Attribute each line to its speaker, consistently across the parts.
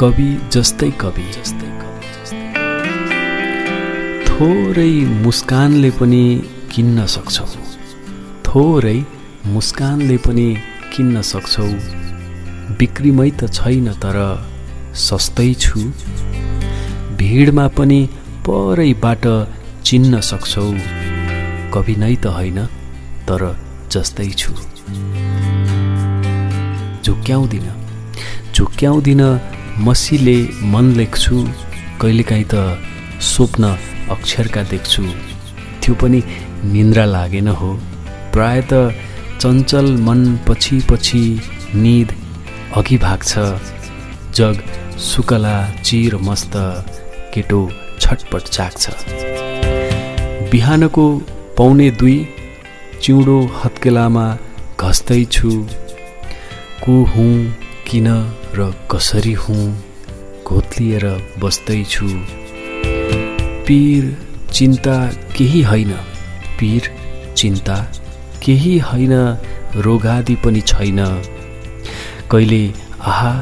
Speaker 1: कवि जस्तै कवि। जस्तै थोरै मुस्कानले पनि किन्न सक्छौ। थोरै मुस्कानले पनि किन्न सक्छौ। बिक्रीमै त छैन तर सस्तै छु। भिडमा पनि परैबाट चिन्न सक्छौ। कवि नै त होइन तर जस्तै छु। झुक्क्याउँदिन। झुक्क्याउँदिन मसीले मन लेख्छु कहिलेकाहीँ त स्वप्न अक्षरका देख्छु। त्यो पनि निन्द्रा लागेन हो। प्राय त चञ्चल मन पछि पछि निद अघि भाग्छ। जग सुकला चिर मस्त केटो छटपट चाख्छ। बिहानको पौने दुई चिउँडो हत्केलामा घस्दैछु को हुँ किन र कसरी हुँ घोत्लिएर बस्दैछु? पीर चिन्ता केही होइन। पीर चिन्ता केही होइन रोगादि पनि छैन। कहिले आहा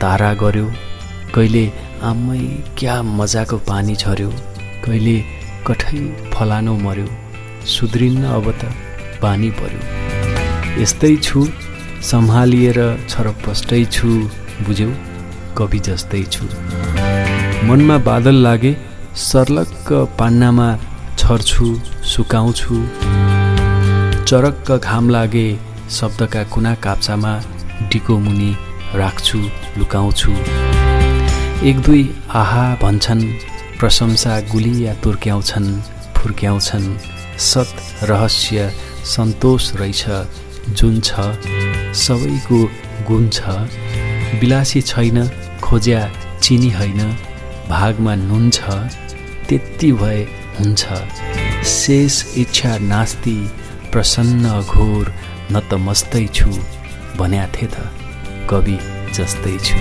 Speaker 1: तारा गर्यो कहिले आमै क्या मजाको पानी झऱ्यो। कहिले कठै फलानो मर्यो सुध्रिन्न अब त पानी पर्यो। यस्तै छु। सम्हालिएर छरपष्टै छु बुझ्यौ कवि जस्तै छु। मनमा बादल लागे सर्लक्क पान्नामा छर्छु सुकाउँछु। चरक्क घाम लागे शब्दका कुना काप्चामा डिको मुनि राख्छु लुकाउँछु। एक दुई आहा भन्छन् प्रशंसा गुलिया तुर्क्याउँछन् फुर्क्याउँछन्। सत रहस्य सन्तोष रहेछ जुन छ सबैको गुण छ। विलासी छैन खोज्या चिनी होइन। भागमा नुन छ त्यति भए हुन्छ शेष इच्छा नास्ति प्रसन्न घोर न त मस्तै छु भन्या थिए त कवि जस्तै छु।